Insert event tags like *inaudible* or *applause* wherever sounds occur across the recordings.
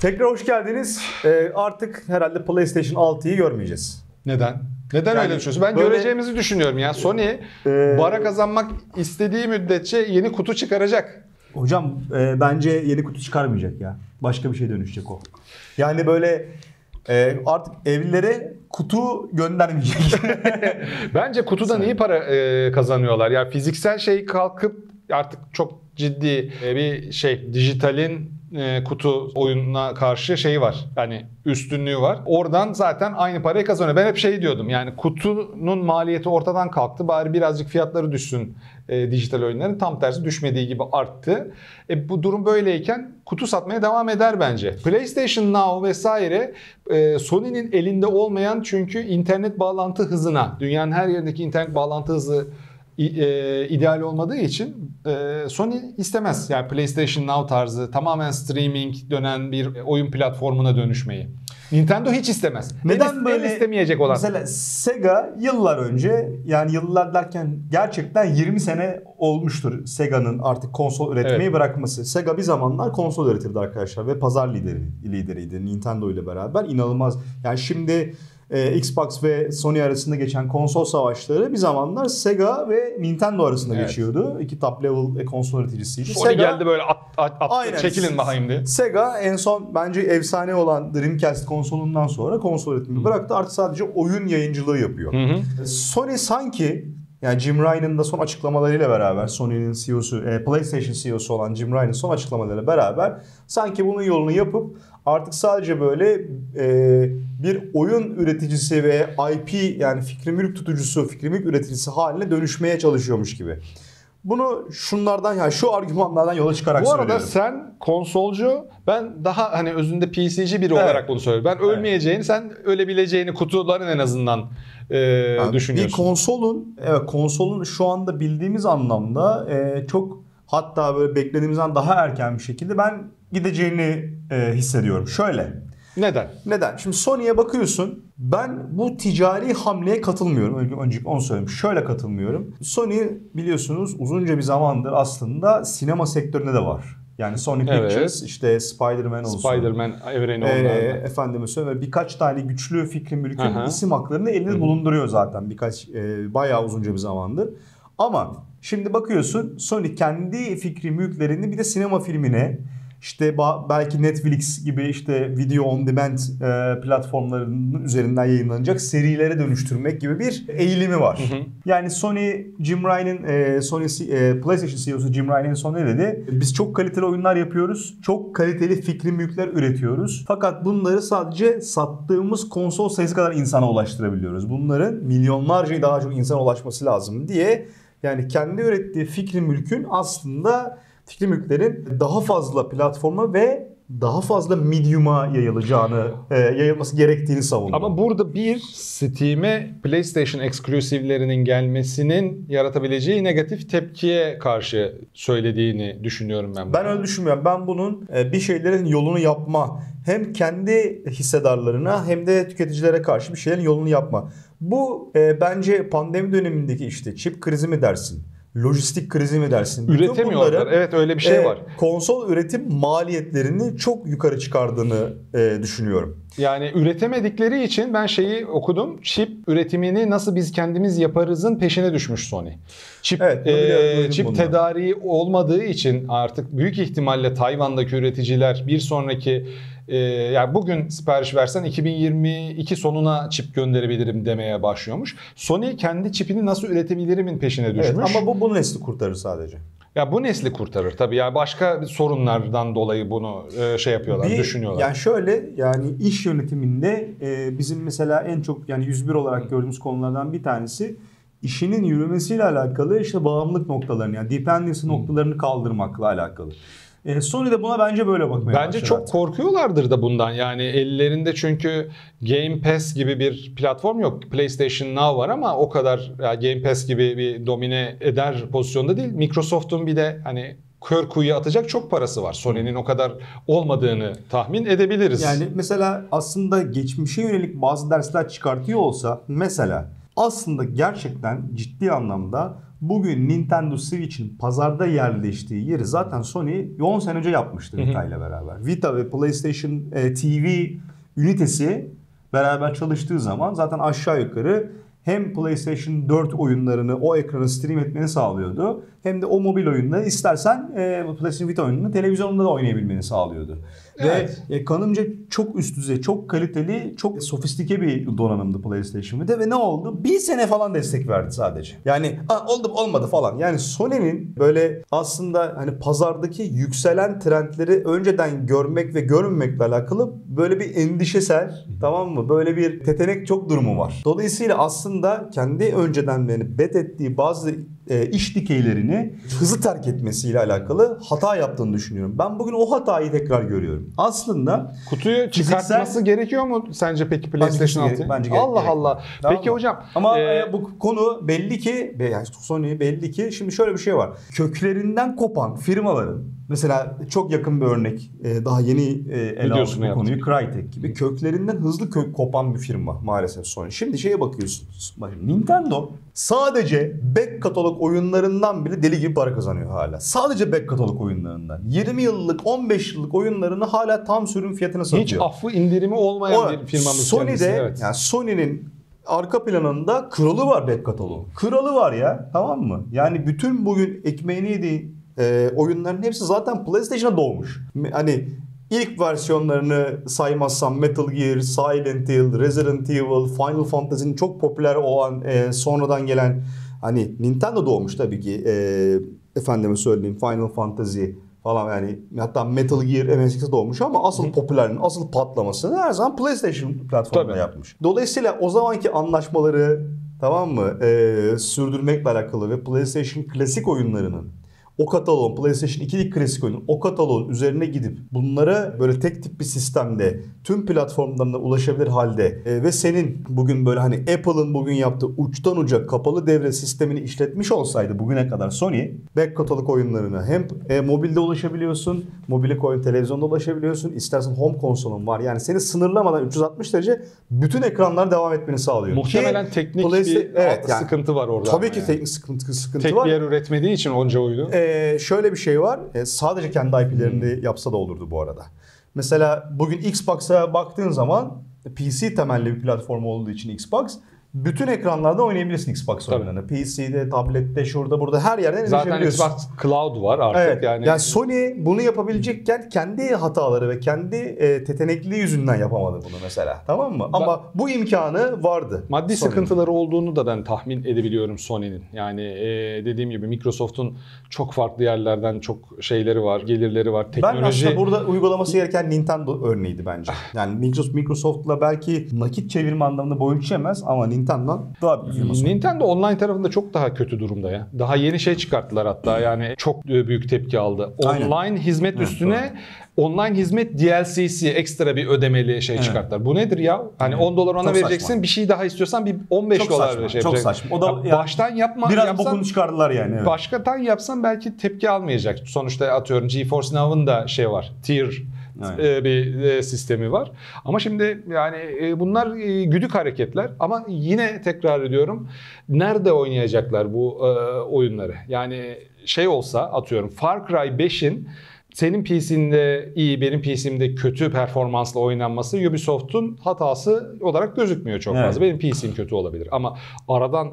Tekrar hoş geldiniz. Ee, artık herhalde PlayStation 6'yı görmeyeceğiz. Neden? Neden Yani öyle düşünüyorsun? Ben böyle- göreceğimizi düşünüyorum ya. Sony Ee, para kazanmak istediği müddetçe yeni kutu çıkaracak. Hocam e, bence yeni kutu çıkarmayacak ya. Başka bir şey dönüşecek o. Yani böyle e, artık evlere kutu göndermeyecek. *laughs* Bence kutudan iyi para e, kazanıyorlar. Ya fiziksel şey kalkıp artık çok ciddi e, bir şey dijitalin e, kutu oyununa karşı şeyi var. Yani üstünlüğü var. Oradan zaten aynı parayı kazanıyor. Ben hep şey diyordum. Yani kutunun maliyeti ortadan kalktı. Bari birazcık fiyatları düşsün e, dijital oyunların. Tam tersi düşmediği gibi arttı. E, bu durum böyleyken kutu satmaya devam eder bence. PlayStation Now vesaire e, Sony'nin elinde olmayan çünkü internet bağlantı hızına, dünyanın her yerindeki internet bağlantı hızı ideal olmadığı için e, Sony istemez. Yani PlayStation Now tarzı tamamen streaming dönen bir oyun platformuna dönüşmeyi. Nintendo hiç istemez. En Neden en böyle istemeyecek olan? Mesela Sega yıllar önce yani yıllar derken gerçekten 20 sene olmuştur Sega'nın artık konsol üretmeyi Evet. bırakması. Sega bir zamanlar konsol üretirdi arkadaşlar ve pazar lideri lideriydi Nintendo ile beraber. inanılmaz. Yani şimdi e, Xbox ve Sony arasında geçen konsol savaşları bir zamanlar Sega ve Nintendo arasında Evet. geçiyordu. İki top level e, konsol üreticisiydi. Sony geldi böyle at, at, attı, Aynen. çekilin bakayım diye. Sega en son bence efsane olan Dreamcast konsolundan sonra konsol üretimini bıraktı. Artık sadece oyun yayıncılığı yapıyor. Hı hı. Sony sanki yani Jim Ryan'ın da son açıklamalarıyla beraber Sony'nin CEO'su, e, PlayStation CEO'su olan Jim Ryan'ın son açıklamalarıyla beraber sanki bunun yolunu yapıp artık sadece böyle e, bir oyun üreticisi ve IP yani fikri mülk tutucusu, fikri mülk üreticisi haline dönüşmeye çalışıyormuş gibi. Bunu şunlardan yani şu argümanlardan yola çıkarak Bu arada söylüyorum. sen konsolcu, ben daha hani özünde PC'ci biri olarak bunu söylüyorum. Ben ölmeyeceğini, sen ölebileceğini kutuların en azından e, Yani düşünüyorsun. Bir konsolun, evet konsolun şu anda bildiğimiz anlamda e, çok hatta böyle beklediğimizden daha erken bir şekilde ben gideceğini e, hissediyorum. Şöyle. Neden? Neden? Şimdi Sony'ye bakıyorsun. Ben bu ticari hamleye katılmıyorum. Önce, onu söyleyeyim. Şöyle katılmıyorum. Sony biliyorsunuz uzunca bir zamandır aslında sinema sektöründe de var. Yani Sony Evet. Pictures, işte Spider-Man olsun. Spider-Man evreni Ee, onlardan. efendime söyleyeyim birkaç tane güçlü fikri mülkün isim haklarını elinde bulunduruyor zaten birkaç e, bayağı uzunca bir zamandır. Ama şimdi bakıyorsun Sony kendi fikri mülklerini bir de sinema filmine işte belki Netflix gibi işte video on demand e, platformlarının üzerinden yayınlanacak serilere dönüştürmek gibi bir eğilimi var. Yani Sony Jim Ryan'ın e, Sony e, PlayStation CEO'su Jim Ryan'ın son ne dedi? Biz çok kaliteli oyunlar yapıyoruz. Çok kaliteli fikri mülkler üretiyoruz. Fakat bunları sadece sattığımız konsol sayısı kadar insana ulaştırabiliyoruz. Bunların milyonlarca daha çok insana ulaşması lazım diye yani kendi ürettiği fikri mülkün aslında fikri mülklerin daha fazla platforma ve daha fazla medium'a yayılacağını, e, yayılması gerektiğini savundu. Ama burada bir Steam'e PlayStation eksklusivlerinin gelmesinin yaratabileceği negatif tepkiye karşı söylediğini düşünüyorum ben. Ben öyle düşünmüyorum. Ben bunun e, bir şeylerin yolunu yapma hem kendi hissedarlarına hem de tüketicilere karşı bir şeylerin yolunu yapma. Bu e, bence pandemi dönemindeki işte çip krizi mi dersin? Lojistik krizi mi dersin? Bütün Üretemiyorlar. bunların, Evet öyle bir şey e, var. Konsol üretim maliyetlerini çok yukarı çıkardığını e, düşünüyorum. Yani üretemedikleri için ben şeyi okudum. Çip üretimini nasıl biz kendimiz yaparızın peşine düşmüş Sony. Çip Evet, e, çip bunu. tedariği olmadığı için artık büyük ihtimalle Tayvan'daki üreticiler bir sonraki e, yani bugün sipariş versen 2022 sonuna çip gönderebilirim demeye başlıyormuş. Sony kendi çipini nasıl üretebilirimin peşine düşmüş. Evet, ama bu bu nesli kurtarır sadece. Ya bu nesli kurtarır tabii. Ya başka sorunlardan dolayı bunu e, şey yapıyorlar, Bir- düşünüyorlar. Yani şöyle yani iş yönetiminde e, bizim mesela en çok yani 101 olarak gördüğümüz konulardan bir tanesi işinin yürümesiyle alakalı işte bağımlılık noktalarını yani dependency noktalarını kaldırmakla alakalı. E, Sony de buna bence böyle bakmaya Bence çok artık. korkuyorlardır da bundan. Yani ellerinde çünkü Game Pass gibi bir platform yok. PlayStation Now var ama o kadar ya Game Pass gibi bir domine eder pozisyonda değil. Microsoft'un bir de hani kör kuyuya atacak çok parası var. Sony'nin o kadar olmadığını tahmin edebiliriz. Yani mesela aslında geçmişe yönelik bazı dersler çıkartıyor olsa mesela aslında gerçekten ciddi anlamda bugün Nintendo Switch'in pazarda yerleştiği yeri zaten Sony 10 sene önce yapmıştı Vita ile beraber. Vita ve PlayStation e, TV ünitesi beraber çalıştığı zaman zaten aşağı yukarı hem PlayStation 4 oyunlarını o ekrana stream etmeni sağlıyordu. Hem de o mobil oyunları istersen e, PlayStation Vita oyununu televizyonda da oynayabilmeni sağlıyordu. Evet. Ve kanımca çok üst düzey, çok kaliteli, çok sofistike bir donanımdı PlayStation Vita ve ne oldu? Bir sene falan destek verdi sadece. Yani "Aa, oldu olmadı falan. Yani Sony'nin böyle aslında hani pazardaki yükselen trendleri önceden görmek ve görmemekle alakalı böyle bir endişesel tamam mı? Böyle bir tetenek çok durumu var. Dolayısıyla aslında kendi önceden beni bet ettiği bazı iş dikeylerini hızlı terk etmesiyle alakalı hata yaptığını düşünüyorum. Ben bugün o hatayı tekrar görüyorum. Aslında Kutuyu çıkartması Fiziksel- gerekiyor mu sence peki PlayStation kesinlikle 6'yı? bence gerek- Allah gerek. Allah. Tamam peki mı? hocam. ama e, e, bu konu belli ki yani Sony belli ki şimdi şöyle bir şey var. Köklerinden kopan firmaların mesela çok yakın bir örnek e, daha yeni e, ele aldık bu konuyu Crytek gibi köklerinden hızlı kök kopan bir firma maalesef Sony. Şimdi şeye bakıyorsunuz. Bakın Nintendo sadece back katalog oyunlarından bile deli gibi para kazanıyor hala. Sadece back katalog oyunlarından. 20 yıllık 15 yıllık oyunlarını hala tam sürüm fiyatına satıyor. hiç affı indirimi olmayan O, bir firmamız Sony'de kendisi. Evet. yani Sony'nin arka planında kralı var back kataloğu. Kralı var ya tamam mı? Yani bütün bugün ekmeğini yediği e, oyunların hepsi zaten PlayStation'a doğmuş. Hani ilk versiyonlarını saymazsam Metal Gear, Silent Hill, Resident Evil, Final Fantasy'nin çok popüler olan e, sonradan gelen hani Nintendo doğmuş tabii ki e, efendime söyleyeyim Final Fantasy falan yani hatta Metal Gear MSX'e doğmuş ama asıl popülerliğin, asıl patlamasını her zaman PlayStation platformunda Tabii. yapmış. Dolayısıyla o zamanki anlaşmaları tamam mı e, sürdürmekle alakalı ve PlayStation klasik oyunlarının o kataloğun PlayStation 2'lik klasik oyunun o kataloğun üzerine gidip bunlara böyle tek tip bir sistemde tüm platformlarına ulaşabilir halde e, ve senin bugün böyle hani Apple'ın bugün yaptığı uçtan uca kapalı devre sistemini işletmiş olsaydı bugüne kadar Sony back katalog oyunlarına hem e, mobilde ulaşabiliyorsun, mobile koyun televizyonda ulaşabiliyorsun, istersen home konsolun var. Yani seni sınırlamadan 360 derece bütün ekranlar devam etmeni sağlıyor. Muhtemelen Ki teknik bir evet, yani sıkıntı var orada. Tabii ki yani. teknik sıkıntı, sıkıntı Tek var. bir yer üretmediği için onca oyunu. Ee, şöyle bir şey var. Ee, sadece kendi IP'lerini Hmm. yapsa da olurdu bu arada. Mesela bugün Xbox'a baktığın zaman PC temelli bir platform olduğu için Xbox bütün ekranlarda oynayabilirsin Xbox oyunlarını. PC'de, tablette, şurada, burada her yerden Zaten. Xbox Cloud var artık Evet. yani. Yani, Sony bunu yapabilecekken kendi hataları ve kendi e, tetenekli yüzünden yapamadı bunu mesela. Tamam mı? Ama bu imkanı vardı. Maddi Sony'nin. sıkıntıları olduğunu da ben tahmin edebiliyorum Sony'nin. Yani e, dediğim gibi Microsoft'un çok farklı yerlerden çok şeyleri var, gelirleri var. Ben Teknoloji aslında burada uygulaması gereken Nintendo örneğiydi bence. Yani Microsoft Microsoft'la belki nakit çevirme anlamında boy ölçemez ama Nintendo'dan daha. Nintendo online tarafında çok daha kötü durumda ya. Daha yeni şey çıkarttılar hatta yani çok büyük tepki aldı. Aynen. Online hizmet Evet, üstüne online hizmet DLC'si ekstra bir ödemeli şey Evet. çıkarttılar. Bu nedir ya? Hani 10 dolar ona Çok vereceksin. saçma. Bir şey daha istiyorsan bir 15 Çok dolar saçma, şey çok saçma. O da Ya yani baştan yapma Biraz yapsan bokunu çıkardılar yani. Evet. başkatan yapsan belki tepki almayacak. Sonuçta atıyorum GeForce Now'ın da şey var. Tier E, bir sistemi var. Ama şimdi yani bunlar güdük hareketler ama yine tekrar ediyorum nerede oynayacaklar bu oyunları? Yani şey olsa atıyorum Far Cry 5'in senin PC'nde iyi, benim PC'mde kötü performansla oynanması Ubisoft'un hatası olarak gözükmüyor çok Evet. fazla. Benim PC'm kötü olabilir ama aradan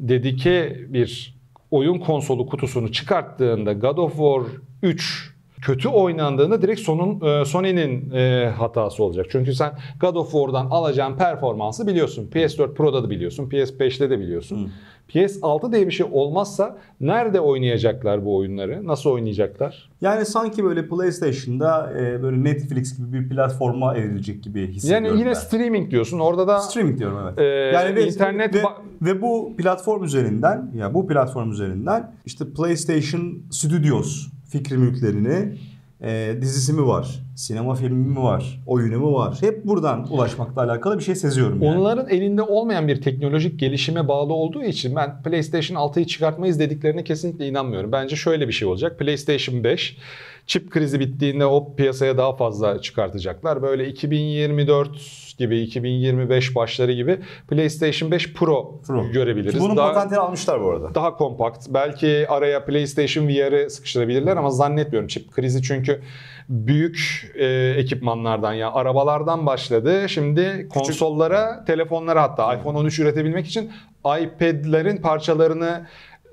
dedike bir oyun konsolu kutusunu çıkarttığında God of War 3 kötü oynandığında direkt sonun e, Sony'nin e, hatası olacak. Çünkü sen God of War'dan alacağın performansı biliyorsun. PS4 Pro'da da biliyorsun. PS5'te de biliyorsun. PS6 diye bir şey olmazsa nerede oynayacaklar bu oyunları? Nasıl oynayacaklar? Yani sanki böyle PlayStation'da e, böyle Netflix gibi bir platforma evrilecek gibi hissediyorum Yani yine ben. streaming diyorsun. Orada da Streaming diyorum evet. Ee, yani ve, internet ve, ve bu platform üzerinden ya bu platform üzerinden işte PlayStation Studios fikri mülklerini e, dizisi mi var, sinema filmi mi var, oyunu mu var? Hep buradan ulaşmakla alakalı bir şey seziyorum. Yani. Onların elinde olmayan bir teknolojik gelişime bağlı olduğu için ben PlayStation 6'yı çıkartmayız dediklerine kesinlikle inanmıyorum. Bence şöyle bir şey olacak. PlayStation 5 Çip krizi bittiğinde o piyasaya daha fazla çıkartacaklar. Böyle 2024 gibi 2025 başları gibi PlayStation 5 Pro, Pro. görebiliriz. Bunun daha, patentini almışlar bu arada. daha kompakt. Belki araya PlayStation VR'ı sıkıştırabilirler ama zannetmiyorum. Çip krizi çünkü büyük e, ekipmanlardan ya arabalardan başladı. Şimdi konsollara, telefonlara hatta iPhone 13 üretebilmek için iPad'lerin parçalarını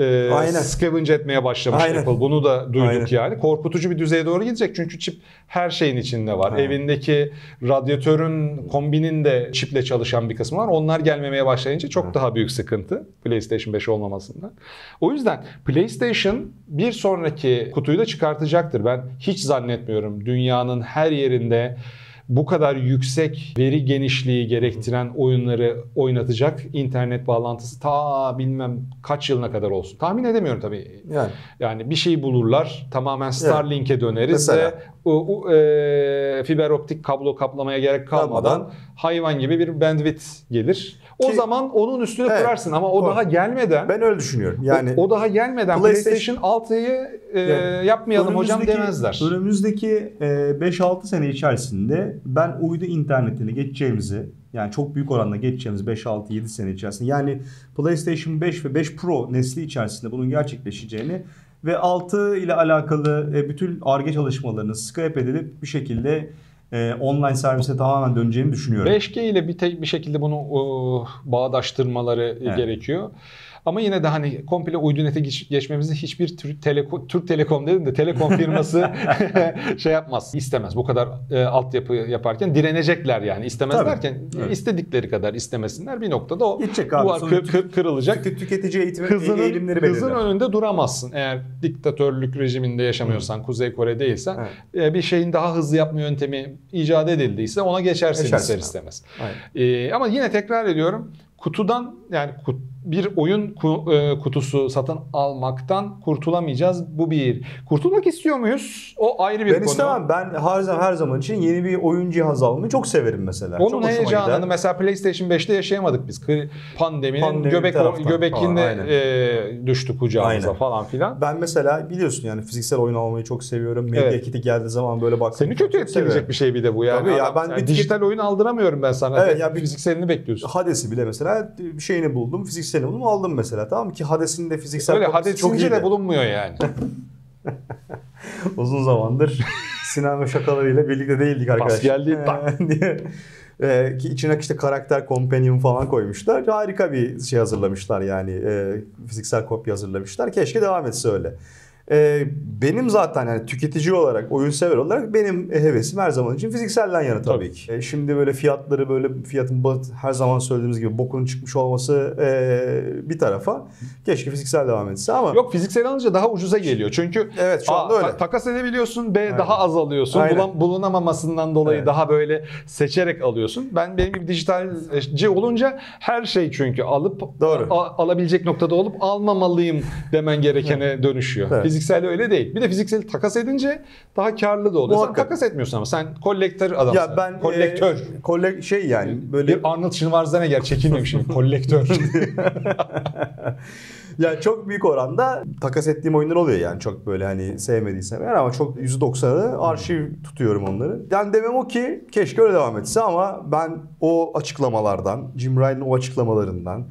e, Aynen. scavenge etmeye başlamış Aynen. Apple. Bunu da duyduk Aynen. yani. Korkutucu bir düzeye doğru gidecek çünkü çip her şeyin içinde var. Aynen. Evindeki radyatörün, kombinin de çiple çalışan bir kısmı var. Onlar gelmemeye başlayınca çok daha büyük sıkıntı PlayStation 5 olmamasından. O yüzden PlayStation bir sonraki kutuyu da çıkartacaktır. Ben hiç zannetmiyorum dünyanın her yerinde bu kadar yüksek veri genişliği gerektiren oyunları oynatacak internet bağlantısı ta bilmem kaç yılına kadar olsun. Tahmin edemiyorum tabii. Yani. Yani bir şey bulurlar, tamamen Starlink'e döneriz Mesela. ve e, fiber optik kablo kaplamaya gerek kalmadan Kalmadan. hayvan gibi bir bandwidth gelir. O Ki- zaman onun üstüne Evet, kurarsın ama o doğru. daha gelmeden Ben öyle düşünüyorum. Yani o, o daha gelmeden PlayStation- PlayStation, 6'yı e, Yani yapmayalım hocam demezler. Önümüzdeki e, 5-6 sene içerisinde ben uydu internetine geçeceğimizi yani çok büyük oranda geçeceğimiz 5-6-7 sene içerisinde yani PlayStation 5 ve 5 Pro nesli içerisinde bunun gerçekleşeceğini ve 6 ile alakalı e, bütün ARGE çalışmalarının scrap edilip bir şekilde e, online servise tamamen döneceğini düşünüyorum. 5G ile bir tek bir şekilde bunu e, bağdaştırmaları Evet. gerekiyor. Ama yine de hani komple uydu nete geç- geçmemizi hiçbir Türk, Teleko- Türk Telekom dedim de telekom firması *laughs* şey yapmaz, istemez. Bu kadar e, altyapı yaparken direnecekler yani. İstemez Tabii. derken Evet. istedikleri kadar istemesinler. Bir noktada o Gidecek abi. duvar kır- kır- kırılacak. Tük- tüketici eğitimi Hızının, eğilimleri hızın belirler. önünde duramazsın. Eğer diktatörlük rejiminde yaşamıyorsan, Kuzey Kore değilsen Evet. e, bir şeyin daha hızlı yapma yöntemi icat edildiyse ona geçersin, Geçersin ister abi. istemez. Aynen. Ee, ama yine tekrar ediyorum kutudan yani kut- bir oyun e, kutusu satın almaktan kurtulamayacağız. Bu bir. Kurtulmak istiyor muyuz? O ayrı bir Ben konu. istemem. Ben her zaman her zaman için yeni bir oyun cihazı almayı çok severim mesela. çok Onun hoşuma heyecanını gider. mesela PlayStation 5'te yaşayamadık biz. Pandeminin Pandemi göbek göbekinde e, düştü kucağımıza Aynen. falan filan. Ben mesela biliyorsun yani fiziksel oyun almayı çok seviyorum. Medya Evet. kiti geldiği zaman böyle bak. Seni kötü etkileyecek bir şey bir de bu yani. Tabii ya, ben yani bir- dijital oyun aldıramıyorum ben sana. Evet, ya bir- fizikselini bekliyorsun. Hades'i bile mesela bir şeyini buldum. Fizikselini buldum aldım mesela tamam mı? Ki Hades'in de fiziksel Öyle kopyası çok iyiydi. de bulunmuyor yani. *laughs* Uzun zamandır ve şakalarıyla birlikte değildik arkadaşlar. geldi, tak. *laughs* diye. Ee, ki içine işte karakter companion falan koymuşlar. Harika bir şey hazırlamışlar yani. e, fiziksel kopya hazırlamışlar. Keşke devam etse öyle. Ee, benim zaten yani tüketici olarak, oyun sever olarak benim hevesim her zaman için fizikselden yana tabii, Tabii. ki. E, şimdi böyle fiyatları böyle fiyatın her zaman söylediğimiz gibi bokunun çıkmış olması e, bir tarafa. Keşke fiziksel devam etse ama Yok fiziksel alınca daha ucuza geliyor. Çünkü Evet, şu anda A, öyle. ta- takas edebiliyorsun. B Aynen. daha az alıyorsun. Aynen. Bulan- bulunamamasından dolayı Evet. daha böyle seçerek alıyorsun. Ben benim gibi dijitalci olunca her şey çünkü alıp Doğru. a- alabilecek noktada olup almamalıyım demen gerekene dönüşüyor. Evet. Fiziksel öyle değil. Bir de fiziksel takas edince daha karlı da oluyor. Sen Muhakkak. takas etmiyorsun ama sen kolektör adamsın. ya ben kolektör. e, kolle- şey yani böyle bir Arnold Schwarzenegger çekilmemişim. kolektör. *laughs* *laughs* *laughs* Ya çok büyük oranda takas ettiğim oyunlar oluyor yani çok böyle hani sevmediysem eğer ama çok %90'ı arşiv tutuyorum onları. Yani demem o ki keşke öyle devam etse ama ben o açıklamalardan, Jim Ryan'ın o açıklamalarından,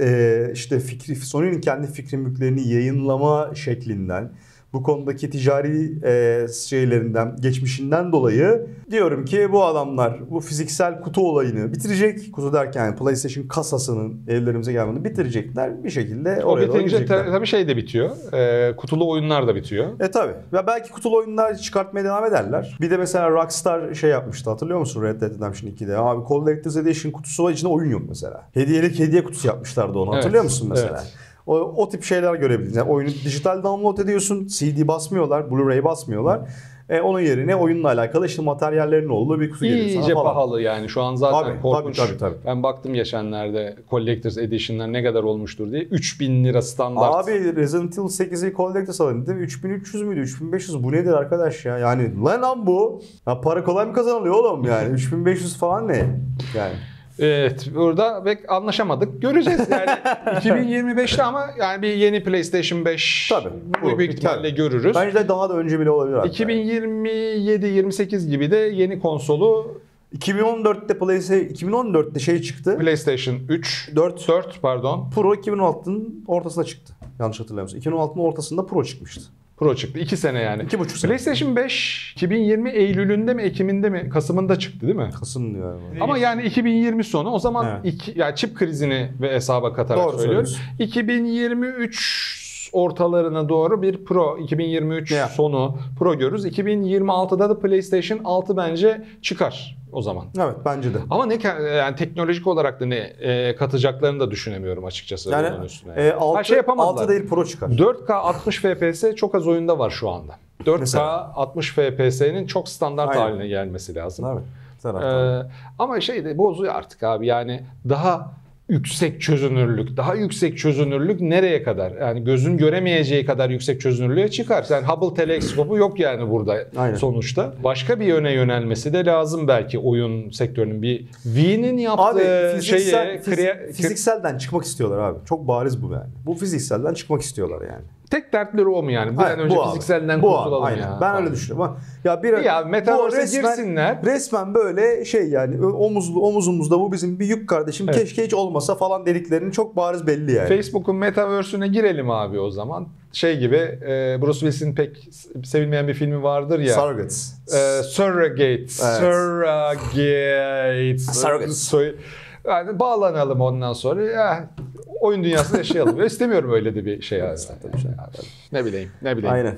e, işte fikri, Sony'nin kendi fikri mülklerini yayınlama şeklinden, bu konudaki ticari e, şeylerinden, geçmişinden dolayı diyorum ki bu adamlar bu fiziksel kutu olayını bitirecek. Kutu derken yani PlayStation kasasının evlerimize gelmesini bitirecekler. Bir şekilde o oraya doğru bitince gidecekler. ta- tabii şey de bitiyor. Ee, kutulu oyunlar da bitiyor. E tabi. Ve belki kutulu oyunlar çıkartmaya devam ederler. Bir de mesela Rockstar şey yapmıştı hatırlıyor musun Red Dead Redemption 2'de? Abi Collector's Edition kutusu var içinde oyun yok mesela. Hediyelik hediye kutusu yapmışlardı onu Evet, hatırlıyor musun mesela? evet. O, o tip şeyler görebiliriz. Yani oyunu dijital download ediyorsun. CD basmıyorlar. Blu-ray basmıyorlar. E, onun yerine oyunla alakalı işte materyallerin olduğu bir kutu geliyor İyice falan. pahalı yani şu an zaten Tabii, korkunç. tabii, tabii, tabii. Ben baktım geçenlerde Collector's Edition'lar ne kadar olmuştur diye. 3000 lira standart. Abi Resident Evil 8'i Collector's alın dedim. 3300 müydü? 3500 bu nedir arkadaş ya? Yani lan lan bu. Ya para kolay mı kazanılıyor oğlum yani? *laughs* 3500 falan ne? Yani. Evet burada pek anlaşamadık. Göreceğiz yani *laughs* 2025'te ama yani bir yeni PlayStation 5 Tabii. büyük, Bu- büyük ihtimalle tabii. görürüz. Bence de daha da önce bile olabilir. hatta. 2027-28 gibi de yeni konsolu 2014'te PlayStation 2014'te şey çıktı. PlayStation 3 4 4 pardon Pro 2016'nın ortasında çıktı. Yanlış hatırlamıyorsam. 2016'nın ortasında Pro çıkmıştı. Pro çıktı. 2 sene yani. İki buçuk sene. PlayStation 5 2020 Eylül'ünde mi Ekim'inde mi Kasım'ında çıktı değil mi? Kasım diyor galiba. Ama yani 2020 sonu o zaman Evet. iki, yani çip krizini ve hesaba katarak Doğru söylüyoruz. 2023 ortalarına doğru bir Pro 2023 Ya. sonu Pro görürüz. 2026'da da PlayStation 6 bence çıkar o zaman. Evet bence de. Ama ne yani teknolojik olarak da ne e, katacaklarını da düşünemiyorum açıkçası Yani onun üstüne. e, 6, Ha, şey yapamadılar. 6 değil Pro çıkar. 4K 60 FPS çok az oyunda var şu anda. 4K Mesela. 60 FPS'nin çok standart Aynen. haline gelmesi lazım. Evet. Ee, ama şey de bozuyor artık abi yani daha yüksek çözünürlük, daha yüksek çözünürlük nereye kadar? Yani gözün göremeyeceği kadar yüksek çözünürlüğe çıkar. Yani Hubble teleskobu yok yani burada Aynen. sonuçta. Başka bir yöne yönelmesi de lazım belki oyun sektörünün bir V'nin yaptığı Abi fiziksel, şeye fiz- kriya- fizikselden çıkmak istiyorlar abi. Çok bariz bu yani. Bu fizikselden çıkmak istiyorlar yani. Tek dertleri o mu yani? Bir Hayır, önce bu fizikselden bu kurtulalım abi, aynen. ya. Ben öyle düşünüyorum. Ya bir Ya Metaverse'e bu resmen- girsinler. Resmen böyle şey yani omuzlu omuzumuzda bu bizim bir yük kardeşim Evet. keşke hiç olmasa falan dediklerinin çok bariz belli yani. Facebook'un Metaverse'üne girelim abi o zaman. Şey gibi e, Bruce Willis'in pek sevilmeyen bir filmi vardır ya. Surrogates. e, Surrogate. Surrogate. Surrogate. Soy- Yani bağlanalım ondan sonra. Ya, oyun dünyasında yaşayalım. Ve *laughs* istemiyorum öyle de bir şey. abi. Ne bileyim, ne bileyim. Aynen.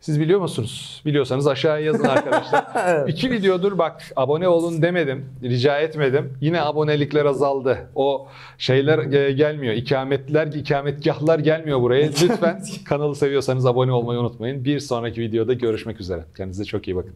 Siz biliyor musunuz? Biliyorsanız aşağıya yazın arkadaşlar. *laughs* İki videodur bak abone olun demedim. Rica etmedim. Yine abonelikler azaldı. O şeyler e, gelmiyor. İkametler, ikametgahlar gelmiyor buraya. *laughs* Lütfen kanalı seviyorsanız abone olmayı unutmayın. Bir sonraki videoda görüşmek üzere. Kendinize çok iyi bakın.